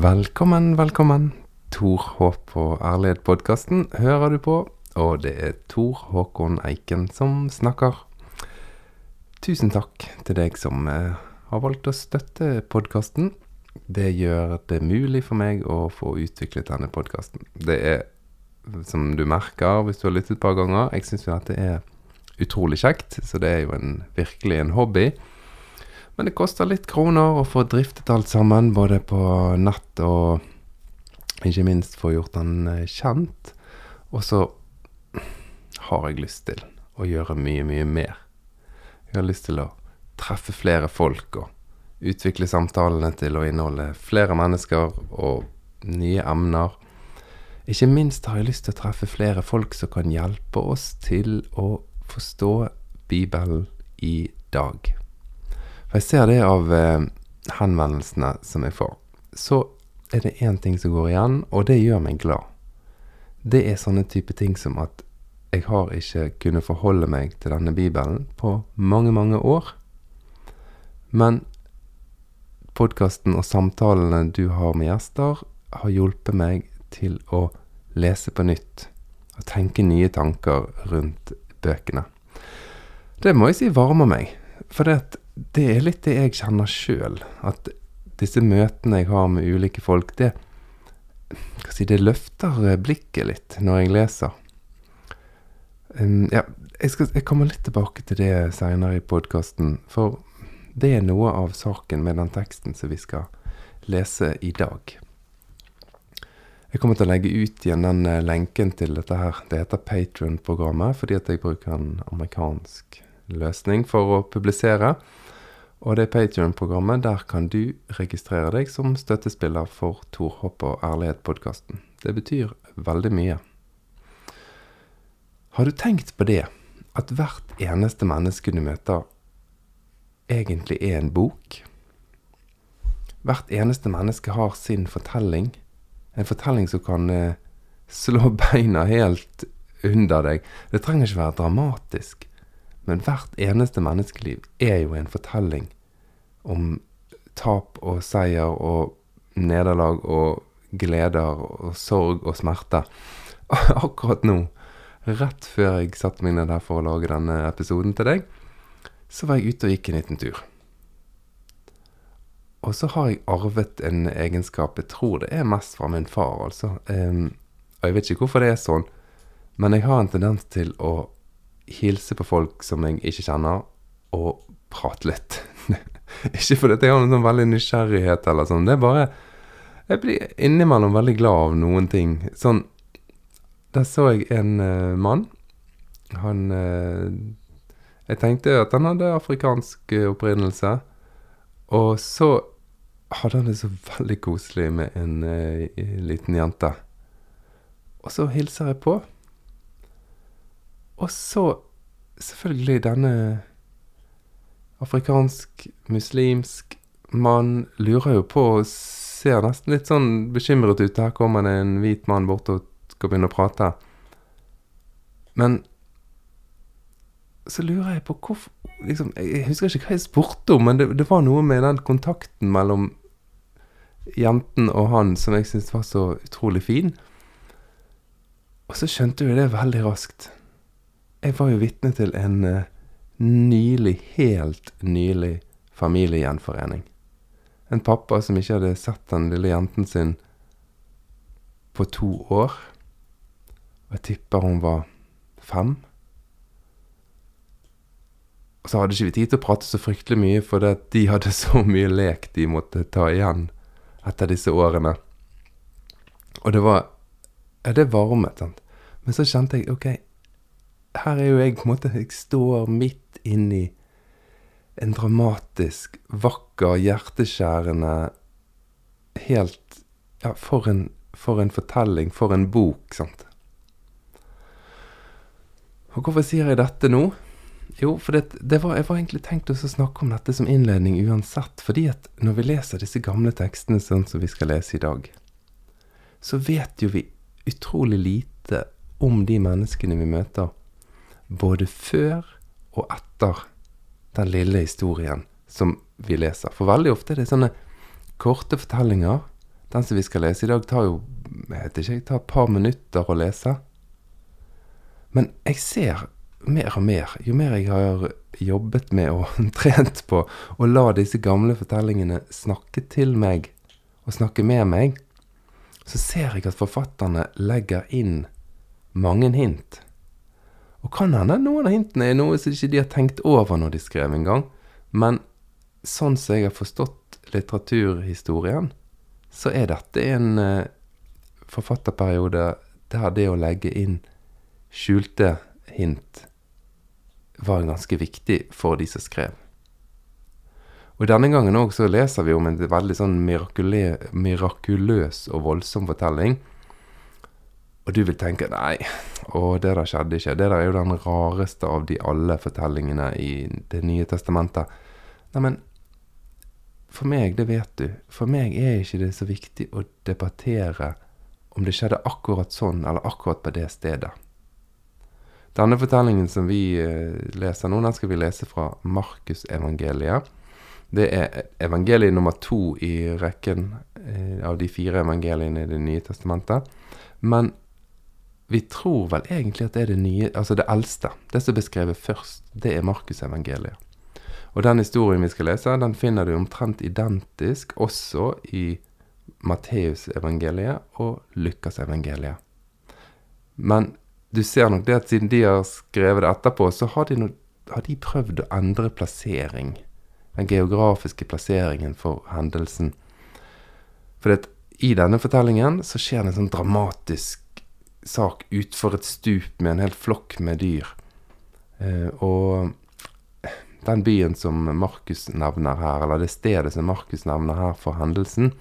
Velkommen, velkommen. Tor Håp og Ærlighet-podkasten hører du på, og det er Tor Håkon Eiken som snakker. Tusen takk til deg som eh, har valgt å støtte podkasten. Det gjør det mulig for meg å få utviklet denne podkasten. Det er, som du merker hvis du har lyttet et par ganger, jeg syns jo at det er utrolig kjekt, så det er jo en, virkelig en hobby. Men det koster litt kroner å få driftet alt sammen, både på nett og ikke minst få gjort den eh, kjent. Og så har jeg lyst til å gjøre mye, mye mer. Jeg har lyst til å treffe flere folk og utvikle samtalene til å inneholde flere mennesker og nye emner. Ikke minst har jeg lyst til å treffe flere folk som kan hjelpe oss til å forstå Bibelen i dag. For jeg ser det av eh, henvendelsene som jeg får. Så er det én ting som går igjen, og det gjør meg glad. Det er sånne type ting som at jeg har ikke kunnet forholde meg til denne bibelen på mange, mange år. Men podkasten og samtalene du har med gjester, har hjulpet meg til å lese på nytt og tenke nye tanker rundt bøkene. Det må jeg si varmer meg, for det, det er litt det jeg kjenner sjøl. At disse møtene jeg har med ulike folk, det, si, det løfter blikket litt når jeg leser. Um, ja, jeg, skal, jeg, kommer litt tilbake til det seinere i podkasten. For det er noe av saken med den teksten som vi skal lese i dag. Jeg kommer til å legge ut igjen den eh, lenken til dette her. Det heter Patron-programmet fordi at jeg bruker en amerikansk løsning for å publisere. Og det Patrion-programmet, der kan du registrere deg som støttespiller for Tor Hopp og Ærlighet-podkasten. Det betyr veldig mye. Har du tenkt på det, at hvert eneste menneske du møter, egentlig er en bok? Hvert eneste menneske har sin fortelling. En fortelling som kan eh, slå beina helt under deg. Det trenger ikke være dramatisk. Men hvert eneste menneskeliv er jo en fortelling om tap og seier og nederlag og gleder og sorg og smerte. Akkurat nå, rett før jeg satte meg ned her for å lage denne episoden til deg, så var jeg ute og gikk en liten tur. Og så har jeg arvet en egenskap, jeg tror det er mest fra min far, altså. Og jeg vet ikke hvorfor det er sånn, men jeg har en tendens til å hilse på folk som jeg ikke kjenner, og prate litt. ikke fordi jeg har noen veldig nysgjerrighet eller sånn, det er bare Jeg blir innimellom veldig glad av noen ting. Sånn Der så jeg en uh, mann. Han uh, Jeg tenkte at han hadde afrikansk uh, opprinnelse. Og så hadde han det så veldig koselig med en liten jente. Og så hilser jeg på. Og så selvfølgelig denne afrikansk, muslimsk mann lurer jo på og ser nesten litt sånn bekymret ut. Her kommer det en hvit mann bort og skal begynne å prate. Men så lurer jeg på hvorfor liksom, Jeg husker ikke hva jeg spurte om, men det, det var noe med den kontakten mellom jenten og han som jeg syntes var så utrolig fin. Og så skjønte jo det veldig raskt. Jeg var jo vitne til en uh, nylig, helt nylig familiegjenforening. En pappa som ikke hadde sett den lille jenten sin på to år. Og jeg tipper hun var fem. Og så hadde ikke vi tid til å prate så fryktelig mye, for de hadde så mye lek de måtte ta igjen etter disse årene. Og det var Ja, det varmet, sant. Men så kjente jeg OK, her er jo jeg på en måte Jeg står midt inni en dramatisk, vakker, hjerteskjærende Helt Ja, for en, for en fortelling, for en bok, sant. Og hvorfor sier jeg dette nå? Jo, for det, det var, jeg var egentlig tenkt å snakke om dette som innledning uansett. Fordi at når vi leser disse gamle tekstene sånn som vi skal lese i dag, så vet jo vi utrolig lite om de menneskene vi møter både før og etter den lille historien som vi leser. For veldig ofte er det sånne korte fortellinger Den som vi skal lese i dag, tar jo jeg vet ikke, tar et par minutter å lese. Men jeg ser mer og mer, jo mer jeg har jobbet med og trent på å la disse gamle fortellingene snakke til meg og snakke med meg, så ser jeg at forfatterne legger inn mange hint. Og kan hende noen av hintene er noe som ikke de har tenkt over når de skrev en gang, men sånn som jeg har forstått litteraturhistorien, så er dette en eh, forfatterperiode der det å legge inn skjulte hint var ganske viktig for de som skrev. Og Denne gangen òg så leser vi om en veldig sånn mirakuløs og voldsom fortelling. Og du vil tenke nei, å, det der skjedde ikke. Det der er jo den rareste av de alle fortellingene i Det nye testamentet. Neimen, for meg, det vet du, for meg er ikke det så viktig å debattere om det skjedde akkurat sånn, eller akkurat på det stedet. Denne fortellingen som vi eh, leser nå, den skal vi lese fra Markusevangeliet. Det er evangeliet nummer to i rekken eh, av de fire evangeliene i Det nye testamentet. Men vi tror vel egentlig at det er det nye, altså det eldste. Det som er beskrevet først, det er Markusevangeliet. Og den historien vi skal lese, den finner du omtrent identisk også i Matteusevangeliet og Lukasevangeliet. Men du ser nok det at siden de har skrevet det etterpå, så har de, no, har de prøvd å endre plassering. Den geografiske plasseringen for hendelsen. For i denne fortellingen så skjer det en sånn dramatisk sak utfor et stup med en hel flokk med dyr. Eh, og den byen som Markus nevner her, eller det stedet som Markus nevner her for hendelsen,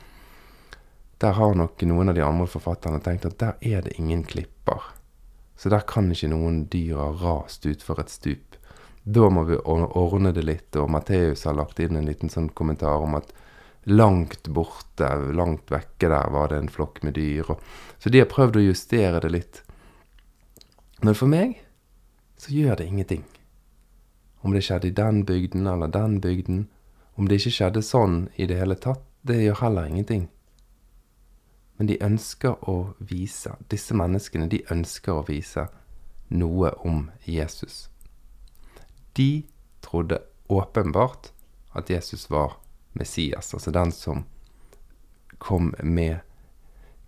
der har nok noen av de andre forfatterne tenkt at der er det ingen klipper. Så der kan ikke noen dyr ha rast utfor et stup. Da må vi ordne det litt, og Matteus har lagt inn en liten sånn kommentar om at langt borte, langt vekke der, var det en flokk med dyr. Og, så de har prøvd å justere det litt. Men for meg så gjør det ingenting. Om det skjedde i den bygden eller den bygden. Om det ikke skjedde sånn i det hele tatt, det gjør heller ingenting. Men de ønsker å vise, disse menneskene, de ønsker å vise noe om Jesus. De trodde åpenbart at Jesus var Messias, altså den som kom med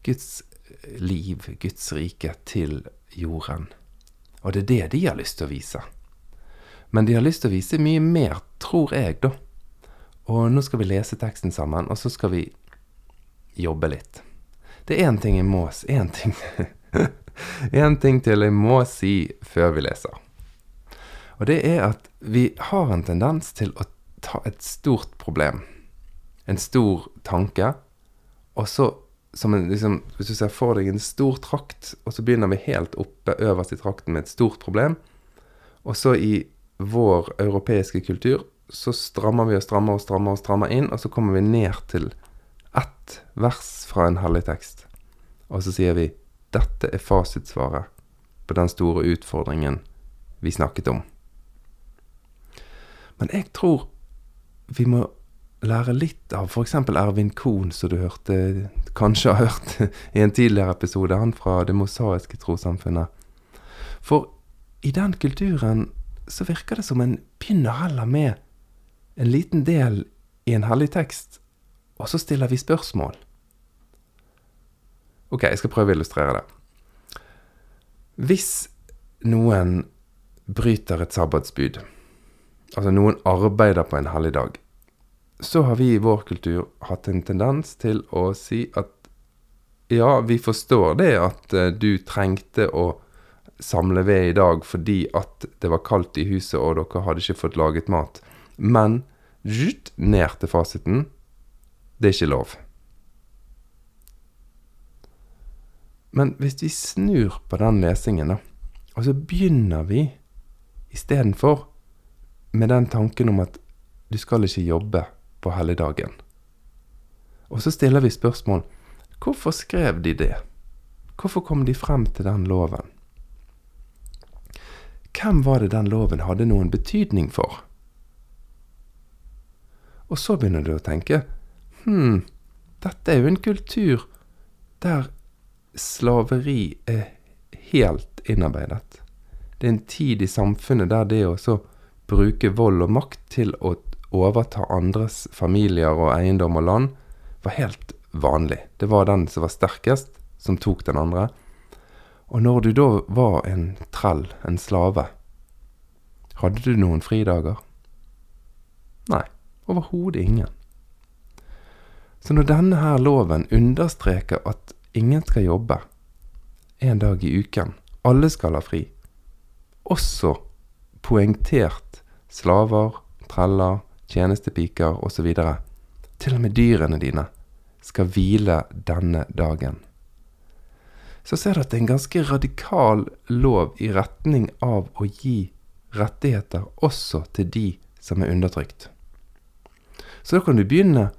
Guds liv, Guds rike, til jorden. Og det er det de har lyst til å vise. Men de har lyst til å vise mye mer, tror jeg, da. Og nå skal vi lese teksten sammen, og så skal vi jobbe litt. Det er én ting jeg må Én ting Én ting til jeg må si før vi leser. Og det er at vi har en tendens til å ta et stort problem, en stor tanke, og så en, liksom, Hvis du ser for deg en stor trakt, og så begynner vi helt oppe øverst i trakten med et stort problem, og så i vår europeiske kultur så strammer vi og strammer og strammer og strammer inn, og så kommer vi ned til ett vers fra en hellig tekst. Og så sier vi dette er fasitsvaret på den store utfordringen vi snakket om. Men jeg tror vi må lære litt av f.eks. Ervin Kohn, som du hørte, kanskje har hørt i en tidligere episode, han fra Det mosaiske trossamfunnet. For i den kulturen så virker det som en begynner heller med en liten del i en hellig tekst, og så stiller vi spørsmål. Ok, jeg skal prøve å illustrere det. Hvis noen bryter et sabbatsbud, altså noen arbeider på en helligdag, så har vi i vår kultur hatt en tendens til å si at ja, vi forstår det at uh, du trengte å samle ved i dag fordi at det var kaldt i huset og dere hadde ikke fått laget mat. Men zzt, ned til fasiten. Det er ikke lov. Men hvis vi snur på den lesingen, da, og så begynner vi istedenfor med den tanken om at du skal ikke jobbe på helligdagen. Og så stiller vi spørsmål hvorfor skrev de det? Hvorfor kom de frem til den loven? Hvem var det den loven hadde noen betydning for? Og så begynner du å tenke hm, dette er jo en kultur der slaveri er helt innarbeidet. Det er en tid i samfunnet der det å bruke vold og makt til å overta andres familier og eiendom og land, var helt vanlig. Det var den som var sterkest, som tok den andre. Og når du da var en trell, en slave, hadde du noen fridager? Nei, overhodet ingen. Så når denne her loven understreker at ingen skal jobbe en dag i uken, alle skal ha fri, også poengtert slaver, treller, tjenestepiker osv. Til og med dyrene dine skal hvile denne dagen. Så ser du at det er en ganske radikal lov i retning av å gi rettigheter også til de som er undertrykt. Så da kan du begynne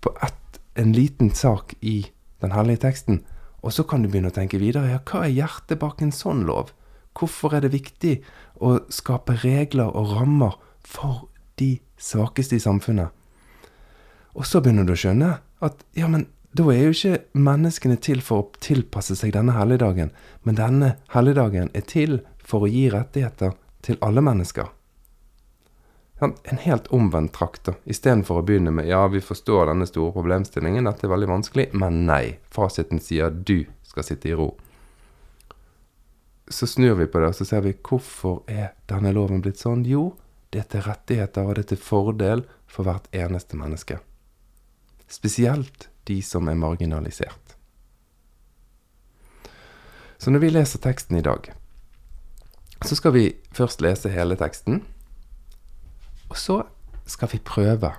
på ett, en liten sak i den hellige teksten, og så kan du begynne å tenke videre. Ja, hva er hjertet bak en sånn lov? Hvorfor er det viktig å skape regler og rammer for de svakeste i samfunnet? Og så begynner du å skjønne at ja, men da er jo ikke menneskene til for å tilpasse seg denne helligdagen, men denne helligdagen er til for å gi rettigheter til alle mennesker. En helt omvendt trakt, da. Istedenfor å begynne med ja, vi forstår denne store problemstillingen, dette er veldig vanskelig, men nei. Fasiten sier du skal sitte i ro. Så snur vi på det, og så ser vi hvorfor er denne loven blitt sånn? Jo, det er til rettigheter, og det er til fordel for hvert eneste menneske. Spesielt de som er marginalisert. Så når vi leser teksten i dag, så skal vi først lese hele teksten. Og så skal vi prøve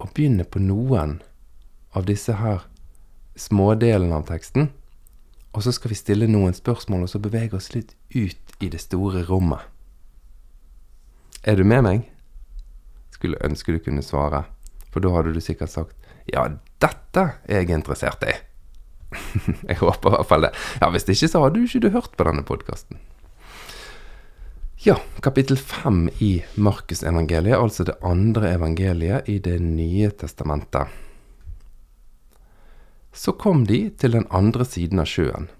å begynne på noen av disse her smådelene av teksten. Og så skal vi stille noen spørsmål, og så bevege oss litt ut i det store rommet. Er du med meg? Skulle ønske du kunne svare, for da hadde du sikkert sagt ja, dette er jeg interessert i. jeg håper i hvert fall det. Ja, Hvis ikke, så hadde du ikke hørt på denne podkasten. Ja, kapittel fem i Markusevangeliet, altså det andre evangeliet i Det nye testamentet. Så kom de til den andre siden av sjøen,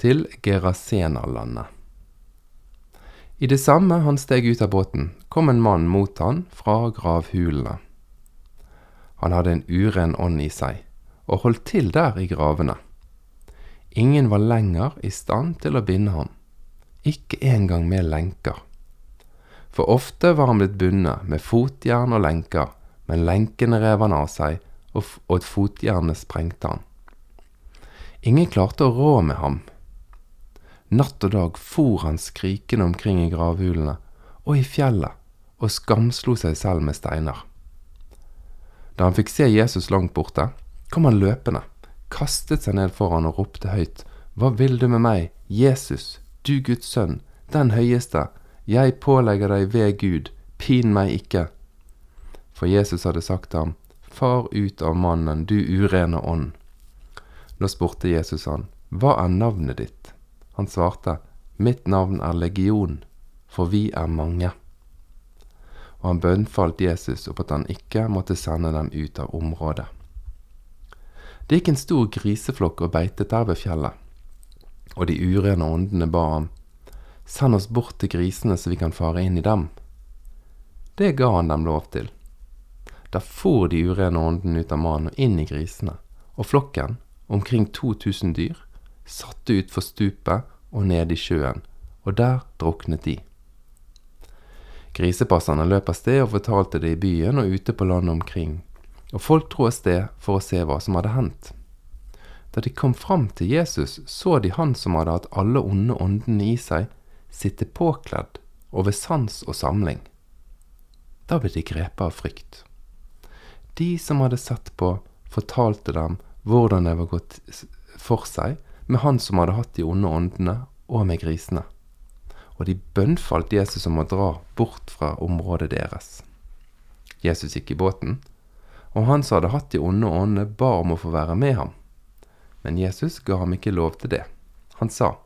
til Gerasena-landet. I det samme han steg ut av båten, kom en mann mot han fra gravhulene. Han hadde en uren ånd i seg, og holdt til der i gravene. Ingen var lenger i stand til å binde ham ikke engang med lenker. For ofte var han blitt bundet med fotjern og lenker, men lenkene rev han av seg, og, og fotjernet sprengte han. Ingen klarte å rå med ham. Natt og dag for han skrikende omkring i gravhulene og i fjellet, og skamslo seg selv med steiner. Da han fikk se Jesus langt borte, kom han løpende, kastet seg ned foran og ropte høyt, Hva vil du med meg, Jesus, du Guds sønn, den høyeste, jeg pålegger deg ved Gud, pin meg ikke. For Jesus hadde sagt til ham, Far ut av mannen, du urene ånd. Nå spurte Jesus han, Hva er navnet ditt? Han svarte, Mitt navn er Legion, for vi er mange. Og han bønnfalt Jesus opp at han ikke måtte sende dem ut av området. Det gikk en stor griseflokk og beitet der ved fjellet og de urene åndene ba ham, send oss bort til grisene så vi kan fare inn i dem. Det ga han dem lov til. Da for de urene åndene ut av mannen og inn i grisene, og flokken, omkring 2000 dyr, satte ut for stupet og ned i sjøen, og der druknet de. Grisepasserne løp av sted og fortalte det i byen og ute på landet omkring, og folk dro av sted for å se hva som hadde hendt. Da de kom fram til Jesus, så de han som hadde hatt alle onde åndene i seg, sitte påkledd og ved sans og samling. Da ble de grepet av frykt. De som hadde sett på, fortalte dem hvordan det var gått for seg med han som hadde hatt de onde åndene, og med grisene. Og de bønnfalt Jesus om å dra bort fra området deres. Jesus gikk i båten, og han som hadde hatt de onde åndene, ba om å få være med ham. Men Jesus ga ham ikke lov til det. Han sa,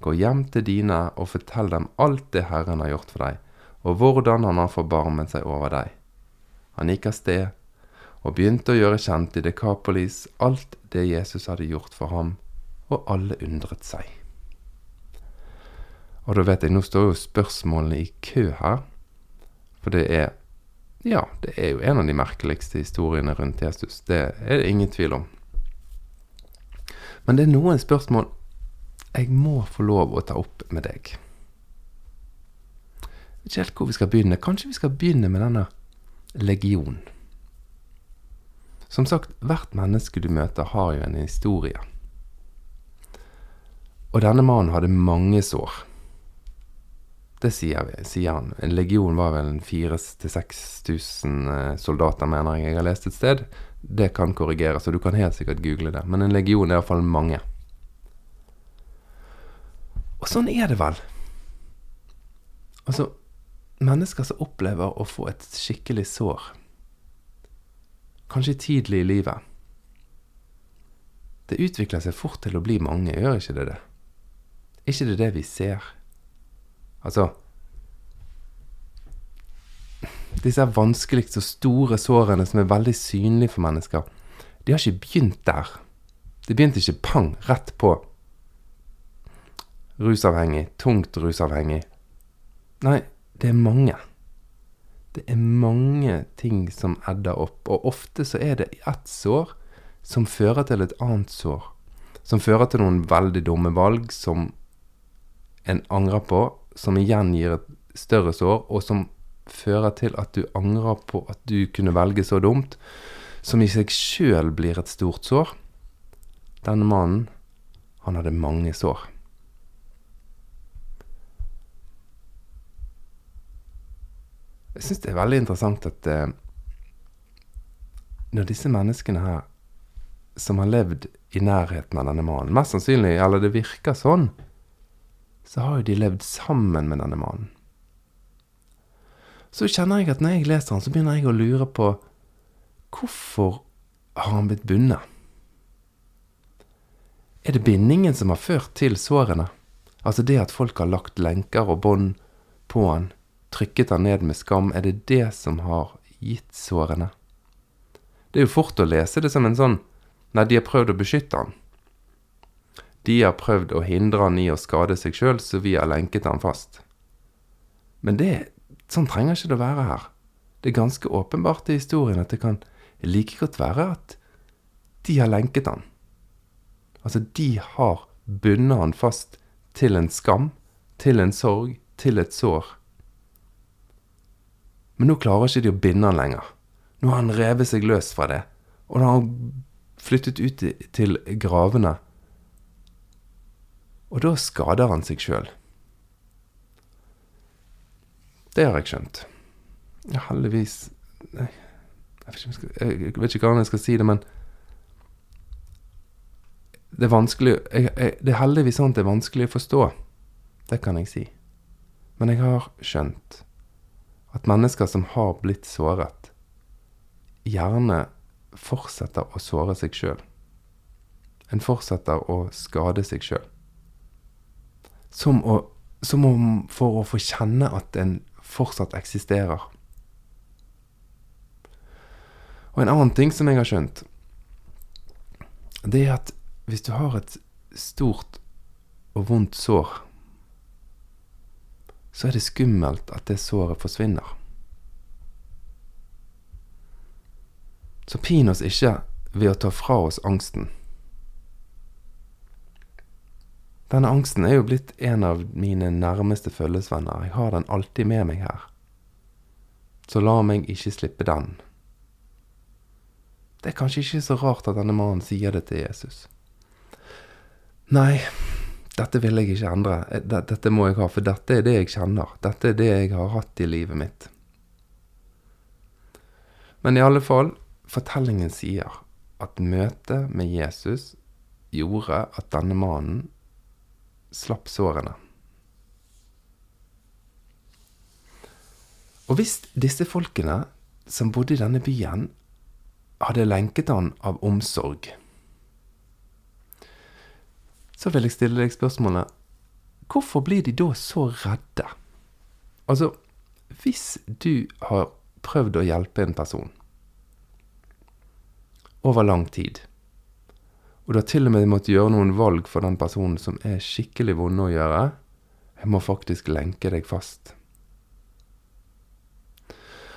Gå hjem til dine og fortell dem alt det Herren har gjort for deg, og hvordan han har forbarmet seg over deg. Han gikk av sted, og begynte å gjøre kjent i Dekapolis alt det Jesus hadde gjort for ham, og alle undret seg. Og da vet jeg, nå står jo spørsmålene i kø her, for det er ja, det er jo en av de merkeligste historiene rundt Jesus. Det er det ingen tvil om. Men det er noen spørsmål jeg må få lov å ta opp med deg. Jeg vet ikke helt hvor vi skal begynne. Kanskje vi skal begynne med denne legionen. Som sagt, hvert menneske du møter, har jo en historie. Og denne mannen hadde mange sår. Det sier, vi, sier han. En legion var vel 4000-6000 eh, soldater, mener jeg jeg har lest et sted. Det kan korrigeres, og du kan helt sikkert google det. Men en legion er iallfall mange. Og sånn er det vel. Altså, mennesker som opplever å få et skikkelig sår, kanskje tidlig i livet Det utvikler seg fort til å bli mange, gjør ikke det det? Ikke det det vi ser? Altså Disse vanskeligst og store sårene som er veldig synlige for mennesker, de har ikke begynt der. De begynte ikke pang, rett på. Rusavhengig, tungt rusavhengig. Nei, det er mange. Det er mange ting som edder opp, og ofte så er det ett sår som fører til et annet sår. Som fører til noen veldig dumme valg som en angrer på, som igjen gir et større sår, og som fører til at du angrer på at du kunne velge så dumt, som i seg sjøl blir et stort sår. Denne mannen, han hadde mange sår. Jeg syns det er veldig interessant at eh, når disse menneskene her, som har levd i nærheten av denne mannen Mest sannsynlig, eller det virker sånn, så har jo de levd sammen med denne mannen. Så kjenner jeg at når jeg leser han, så begynner jeg å lure på hvorfor har han blitt bundet? Er det bindingen som har ført til sårene? Altså det at folk har lagt lenker og bånd på han, trykket han ned med skam, er det det som har gitt sårene? Det er jo fort å lese det som en sånn Nei, de har prøvd å beskytte han. De har prøvd å hindre han i å skade seg sjøl, så vi har lenket han fast. Men det, sånn trenger ikke det å være her. Det er ganske åpenbart i historien at det kan like godt være at de har lenket han. Altså, de har bundet han fast til en skam, til en sorg, til et sår. Men nå klarer ikke de å binde han lenger. Nå har han revet seg løs fra det, og nå har han flyttet ut til gravene og da skader han seg sjøl. Det har jeg skjønt. Ja, heldigvis Nei, jeg vet, ikke, jeg vet ikke hva jeg skal si det, men Det er vanskelig jeg, jeg, Det er heldigvis sånn at det er vanskelig å forstå. Det kan jeg si. Men jeg har skjønt at mennesker som har blitt såret, gjerne fortsetter å såre seg sjøl. En fortsetter å skade seg sjøl som, å, som om for å få kjenne at en fortsatt eksisterer. Og en annen ting som jeg har skjønt, det er at hvis du har et stort og vondt sår, så er det skummelt at det såret forsvinner. Så pin oss ikke ved å ta fra oss angsten. Denne angsten er jo blitt en av mine nærmeste følgesvenner. Jeg har den alltid med meg her. Så la meg ikke slippe den. Det er kanskje ikke så rart at denne mannen sier det til Jesus. Nei, dette vil jeg ikke endre. Dette må jeg ha, for dette er det jeg kjenner. Dette er det jeg har hatt i livet mitt. Men i alle fall, fortellingen sier at møtet med Jesus gjorde at denne mannen slapp sårene. Og hvis disse folkene som bodde i denne byen, hadde lenket han av omsorg, så vil jeg stille deg spørsmålet hvorfor blir de da så redde? Altså, hvis du har prøvd å hjelpe en person, over lang tid. Og du har til og med måttet gjøre noen valg for den personen som er skikkelig vonde å gjøre. Jeg må faktisk lenke deg fast.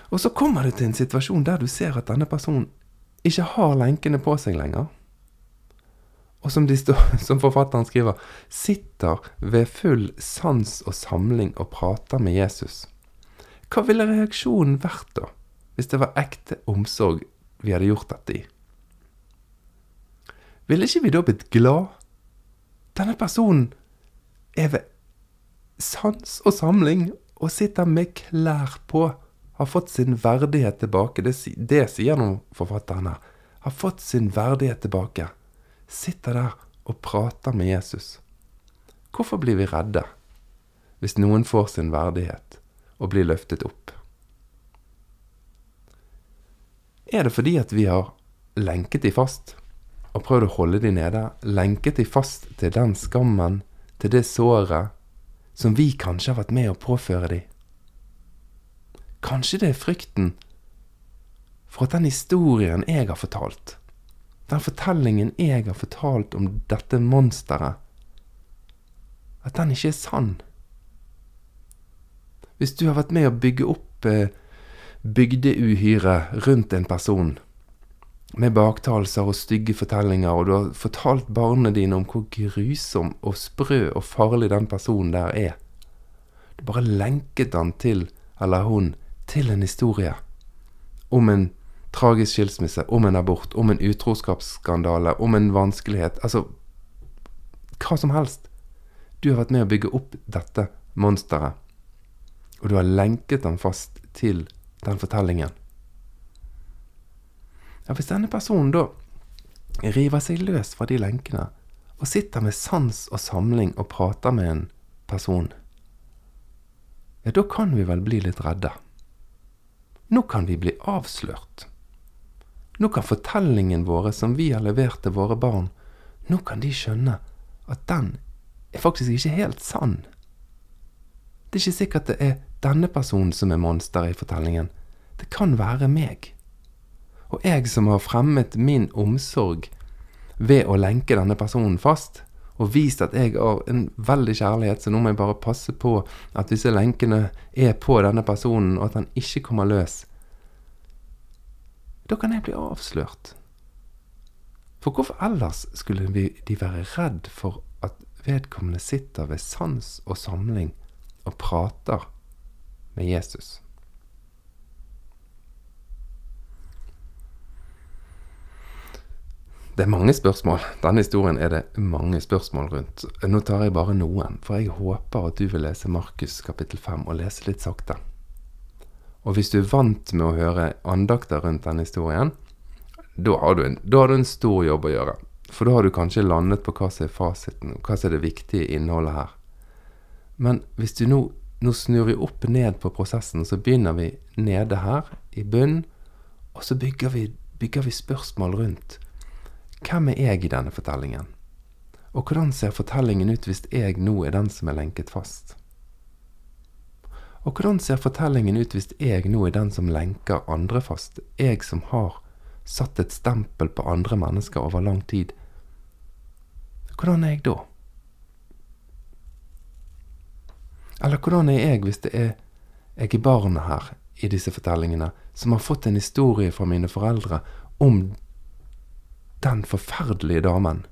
Og så kommer du til en situasjon der du ser at denne personen ikke har lenkene på seg lenger. Og som, står, som, forfatteren skriver, sitter ved full sans og samling og prater med Jesus. Hva ville reaksjonen vært da, hvis det var ekte omsorg vi hadde gjort dette i? Ville ikke vi da blitt glad? Denne personen er ved sans og samling og sitter med klær på. Har fått sin verdighet tilbake. Det, det sier nå forfatteren her. Har fått sin verdighet tilbake. Sitter der og prater med Jesus. Hvorfor blir vi redde hvis noen får sin verdighet og blir løftet opp? Er det fordi at vi har lenket de fast? Og prøvd å holde de nede, lenket de fast til den skammen, til det såret, som vi kanskje har vært med å påføre de. Kanskje det er frykten for at den historien jeg har fortalt, den fortellingen jeg har fortalt om dette monsteret, at den ikke er sann. Hvis du har vært med å bygge opp bygdeuhyret bygdeuhyre rundt en person, med baktalelser og stygge fortellinger, og du har fortalt barna dine om hvor grusom og sprø og farlig den personen der er. Du bare lenket han til, eller hun, til en historie. Om en tragisk skilsmisse, om en abort, om en utroskapsskandale, om en vanskelighet. Altså hva som helst. Du har vært med å bygge opp dette monsteret, og du har lenket han fast til den fortellingen. Ja, Hvis denne personen da river seg løs fra de lenkene, og sitter med sans og samling og prater med en person, ja, da kan vi vel bli litt redde. Nå kan vi bli avslørt. Nå kan fortellingen våre som vi har levert til våre barn, nå kan de skjønne at den er faktisk ikke helt sann. Det er ikke sikkert det er denne personen som er monsteret i fortellingen. Det kan være meg. Og jeg som har fremmet min omsorg ved å lenke denne personen fast, og vist at jeg har en veldig kjærlighet, så nå må jeg bare passe på at disse lenkene er på denne personen, og at han ikke kommer løs. Da kan jeg bli avslørt. For hvorfor ellers skulle de være redd for at vedkommende sitter ved sans og samling og prater med Jesus? Det er mange spørsmål. Denne historien er det mange spørsmål rundt. Nå tar jeg bare noen, for jeg håper at du vil lese Markus kapittel 5 og lese litt sakte. Og hvis du er vant med å høre andakter rundt denne historien, da har, en, da har, du en, stor jobb å gjøre. For da har du kanskje landet på hva som er fasiten, hva som er det viktige innholdet her. Men hvis du nå, nå snur vi opp ned på prosessen, så begynner vi nede her, i bunnen, og så bygger vi, bygger vi spørsmål rundt hvem er jeg i denne fortellingen? Og hvordan ser fortellingen ut hvis jeg nå er den som er lenket fast? Og hvordan ser fortellingen ut hvis jeg nå er den som lenker andre fast, jeg som har satt et stempel på andre mennesker over lang tid? Hvordan er jeg da? Eller hvordan er jeg hvis det er jeg er barnet her i disse fortellingene, som har fått en historie fra mine foreldre om den forferdelige damen.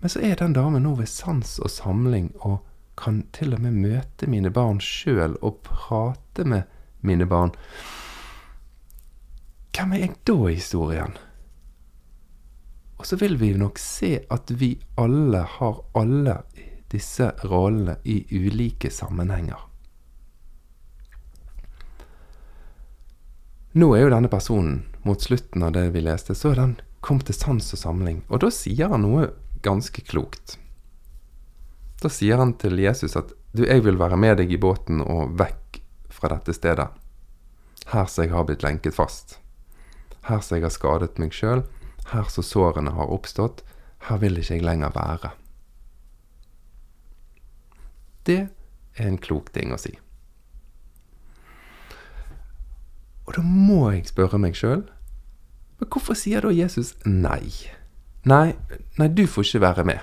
Men så er den damen nå ved sans og samling og kan til og med møte mine barn sjøl og prate med mine barn. Hvem er jeg da i historien? Og så vil vi nok se at vi alle har alle disse rollene i ulike sammenhenger. Nå er jo denne personen mot slutten av det vi leste, så er den kommet til sans og samling. Og da sier han noe ganske klokt. Da sier han til Jesus at du, jeg vil være med deg i båten og vekk fra dette stedet. Her som jeg har blitt lenket fast. Her som jeg har skadet meg sjøl. Her som sårene har oppstått. Her vil ikke jeg lenger være. Det er en klok ting å si. Og da må jeg spørre meg sjøl Men hvorfor sier da Jesus nei? Nei, nei, du får ikke være med.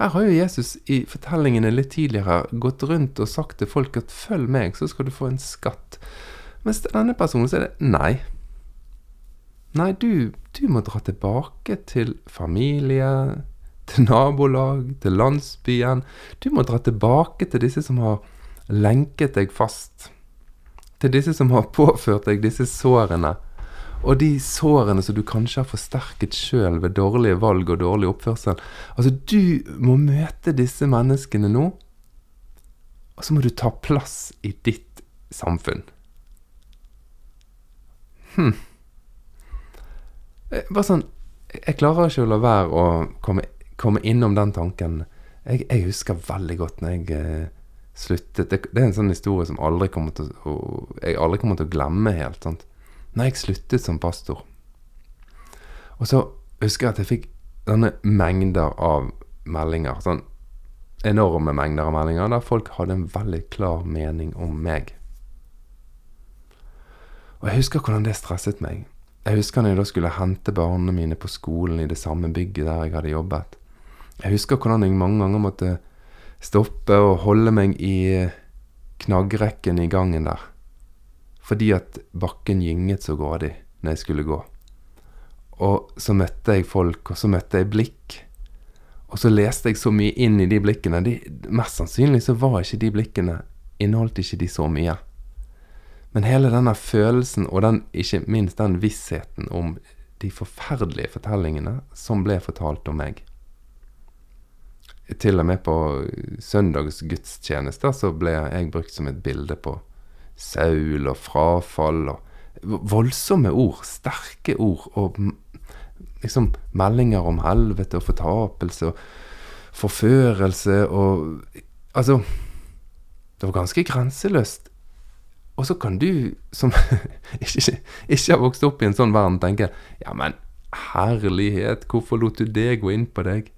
Her har jo Jesus i fortellingene litt tidligere gått rundt og sagt til folk at 'følg meg, så skal du få en skatt'. Mens til denne personen så er det nei. Nei, du, du må dra tilbake til familie, til nabolag, til landsbyen. Du må dra tilbake til disse som har lenket deg fast. Til disse som har påført deg disse sårene. Og de sårene som du kanskje har forsterket sjøl ved dårlige valg og dårlig oppførsel. Altså, du må møte disse menneskene nå, og så må du ta plass i ditt samfunn. Hm. Eh, bare sånn Jeg klarer ikke å la være å komme, komme innom den tanken. Jeg, jeg, husker veldig godt når jeg eh, sluttet det, det, er en sånn historie som aldri kommer til å, jeg aldri kommer til å glemme helt. sant? Når jeg sluttet som pastor. Og så husker jeg at jeg fikk denne mengder av meldinger. Sånn enorme mengder av meldinger der folk hadde en veldig klar mening om meg. Og jeg husker hvordan det stresset meg. Jeg husker når jeg da skulle hente barna mine på skolen i det samme bygget der jeg hadde jobbet. Jeg husker hvordan jeg mange ganger måtte stoppe og holde meg i knaggrekken i gangen der. Fordi at bakken gynget så grådig når jeg skulle gå. Og så møtte jeg folk, og så møtte jeg blikk. Og så leste jeg så mye inn i de blikkene. De, mest sannsynlig så var ikke de blikkene Inneholdt ikke de så mye. Men hele denne følelsen, og den, ikke minst den vissheten om de forferdelige fortellingene som ble fortalt om meg Til og med på søndagsgudstjenester så ble jeg brukt som et bilde på Saul og frafall og voldsomme ord, sterke ord, og liksom meldinger om helvete og fortapelse og forførelse og Altså, det var ganske grenseløst og så kan du, som ikke, ikke, har vokst opp i en sånn verden, tenke Ja, men herlighet, hvorfor lot du det gå inn på deg?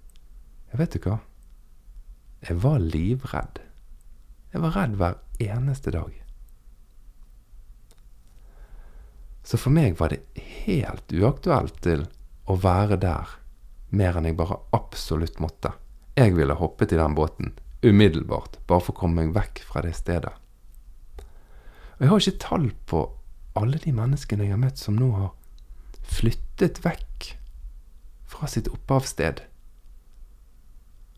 Jeg vet du hva? Jeg var livredd. Jeg var redd hver eneste dag. Så for meg var det helt uaktuelt til å være der mer enn jeg bare absolutt måtte. Jeg ville hoppet i den båten umiddelbart, bare for å komme meg vekk fra det stedet. Og jeg har ikke tall på alle de menneskene jeg har møtt som nå har flyttet vekk fra sitt opphavssted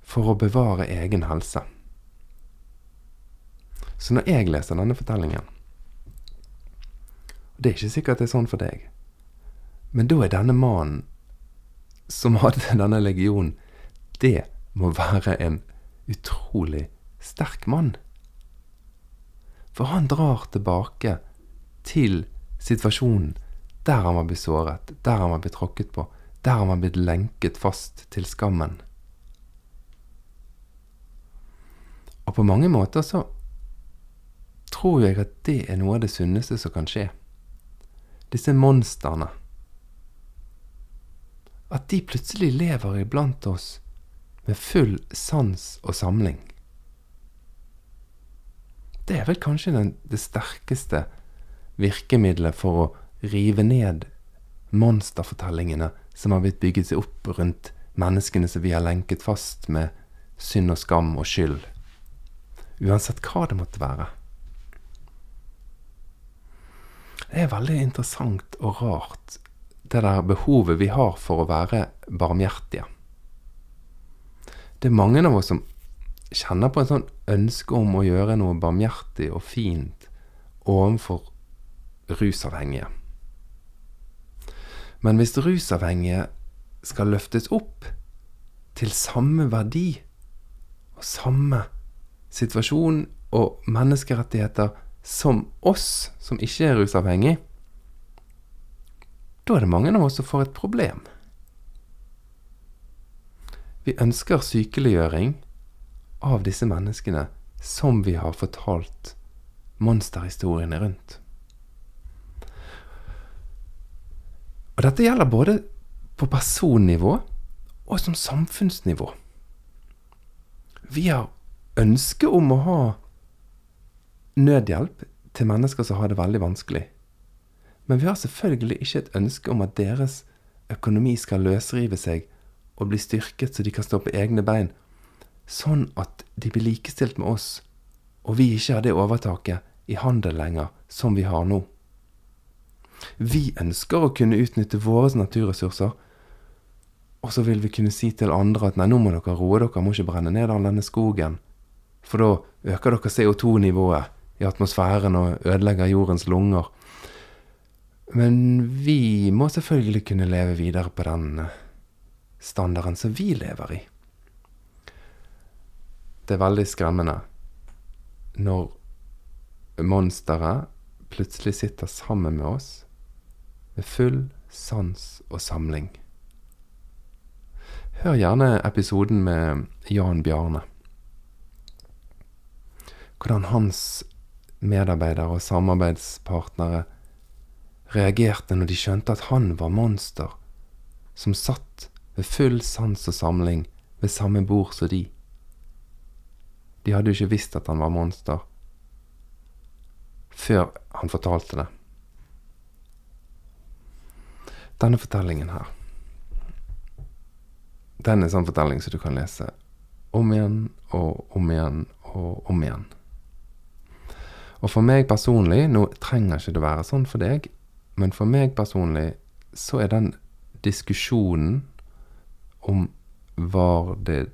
for å bevare egen helse. Så når jeg leser denne fortellingen og Det er ikke sikkert det er sånn for deg, men da er denne mannen som hadde denne legionen, det må være en utrolig sterk mann. For han drar tilbake til situasjonen der han var blitt såret, der han var blitt tråkket på, der han var blitt lenket fast til skammen. Og på mange måter så tror jeg at det er noe av det sunneste som kan skje. Disse monstrene. At de plutselig lever iblant oss med full sans og samling det er vel kanskje den, det sterkeste virkemidlet for å rive ned monsterfortellingene som har blitt bygget seg opp rundt menneskene som vi har lenket fast med synd og skam og skyld. Uansett hva det måtte være. Det er veldig interessant og rart, det der behovet vi har for å være barmhjertige. Det er mange av oss som kjenner på en sånn ønske om å gjøre noe barmhjertig og fint overfor rusavhengige. Men hvis rusavhengige skal løftes opp til samme verdi og samme situasjon og menneskerettigheter som oss som ikke er rusavhengig, da er det mange av oss som får et problem. Vi ønsker sykeliggjøring av disse menneskene som vi har fortalt monsterhistoriene rundt. Og dette gjelder både på personnivå og som samfunnsnivå. Vi har ønske om å ha nødhjelp til mennesker som har det veldig vanskelig. Men vi har selvfølgelig ikke et ønske om at deres økonomi skal løsrive seg og bli styrket så de kan stå på egne bein, sånn at de blir likestilt med oss, og vi ikke har det overtaket i handel lenger som vi har nå. Vi ønsker å kunne utnytte våre naturressurser, og så vil vi kunne si til andre at nei, nå må dere roe dere, må ikke brenne ned all denne skogen, for da øker dere CO2-nivået i atmosfæren og ødelegger jordens lunger. Men vi må selvfølgelig kunne leve videre på den standarden som vi lever i. Det er veldig skremmende når monsteret plutselig sitter sammen med oss med full sans og samling. Hør gjerne episoden med Jan Bjarne. Hvordan hans medarbeidere og samarbeidspartnere reagerte når de skjønte at han var monster, som satt ved full sans og samling ved samme bord som de. De hadde jo ikke visst at han var monster før han fortalte det. Denne fortellingen her, den er sånn fortelling som du kan lese om igjen og om igjen og om igjen. Og for meg personlig, nå trenger ikke det være sånn for deg, men for meg personlig så er den diskusjonen om var det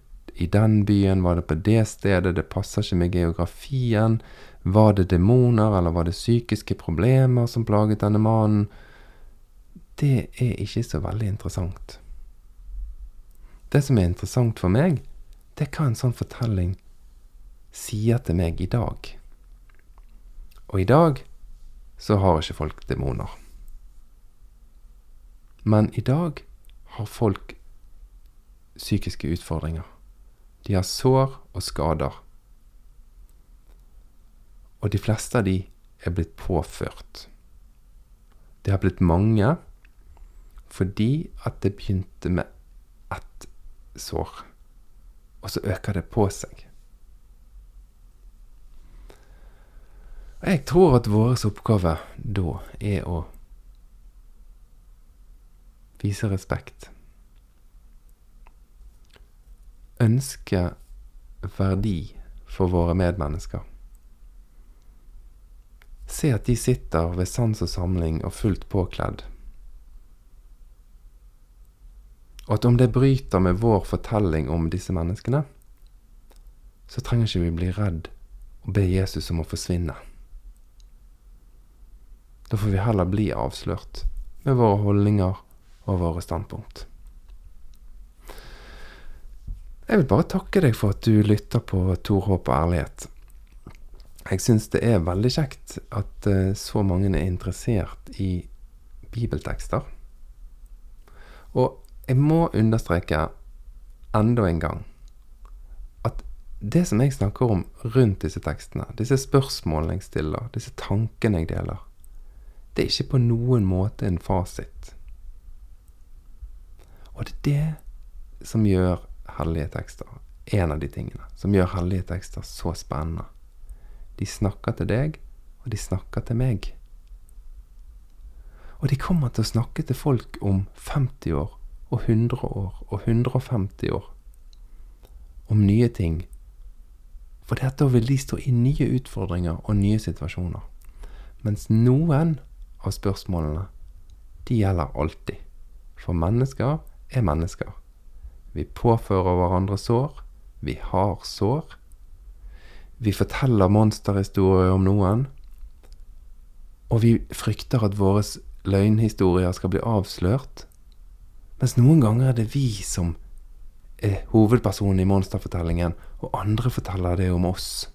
i den byen, var det på det stedet, det passer ikke med geografien, var det demoner, eller var det psykiske problemer som plaget denne mannen? Det er ikke så veldig interessant. Det som er interessant for meg, det er hva en sånn fortelling sier til meg i dag. Og i dag så har ikke folk demoner. Men i dag har folk psykiske utfordringer. De har sår og skader. Og de fleste av de er blitt påført. Det har blitt mange fordi at det begynte med ett sår, og så øker det på seg. Jeg tror at vår oppgave da er å vise respekt. Ønske verdi for våre medmennesker. Se at de sitter ved sans og samling og fullt påkledd. Og at om det bryter med vår fortelling om disse menneskene, så trenger ikke vi bli redd og be Jesus om å forsvinne. Da får vi heller bli avslørt med våre holdninger og våre standpunkt. Jeg vil bare takke deg for at du lytter på Tor Håp og ærlighet. Jeg syns det er veldig kjekt at uh, så mange er interessert i bibeltekster. Og jeg må understreke enda en gang at det som jeg snakker om rundt disse tekstene, disse spørsmålene jeg stiller, disse tankene jeg deler, det er ikke på noen måte en fasit. Og det er det som gjør hellige tekster, en av de tingene som gjør hellige tekster så spennende. De snakker til deg, og de snakker til meg. Og de kommer til å snakke til folk om 50 år og 100 år og 150 år. Om nye ting. For da vil de stå i nye utfordringer og nye situasjoner. Mens noen av spørsmålene, de gjelder alltid. For mennesker er mennesker. Vi påfører hverandre sår. Vi har sår. Vi forteller monsterhistorier om noen. Og vi frykter at våre løgnhistorier skal bli avslørt. Mens noen ganger er det vi som er hovedpersonen i monsterfortellingen, og andre forteller det om oss.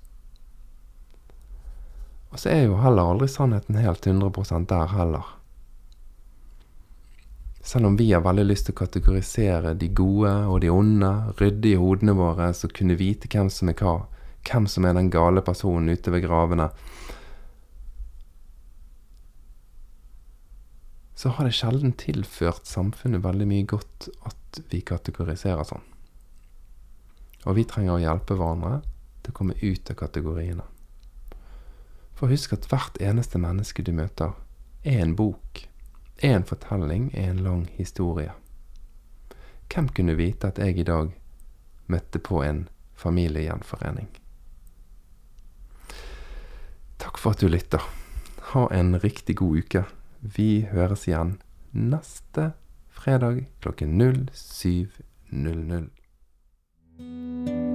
Og så er jo heller aldri sannheten helt 100% der heller. Selv om vi har veldig lyst til å kategorisere de gode og de onde, rydde i hodene våre så kunne vite hvem som er hva, hvem som er den gale personen ute ved gravene, så har det sjelden tilført samfunnet veldig mye godt at vi kategoriserer sånn. Og vi trenger å hjelpe hverandre til å komme ut av kategoriene. For husk at hvert eneste menneske du møter, er en bok, er en fortelling, er en lang historie. Hvem kunne vite at jeg i dag møtte på en familiegjenforening? Takk for at du lytter. Ha en riktig god uke. Vi høres igjen neste fredag klokken 07.00.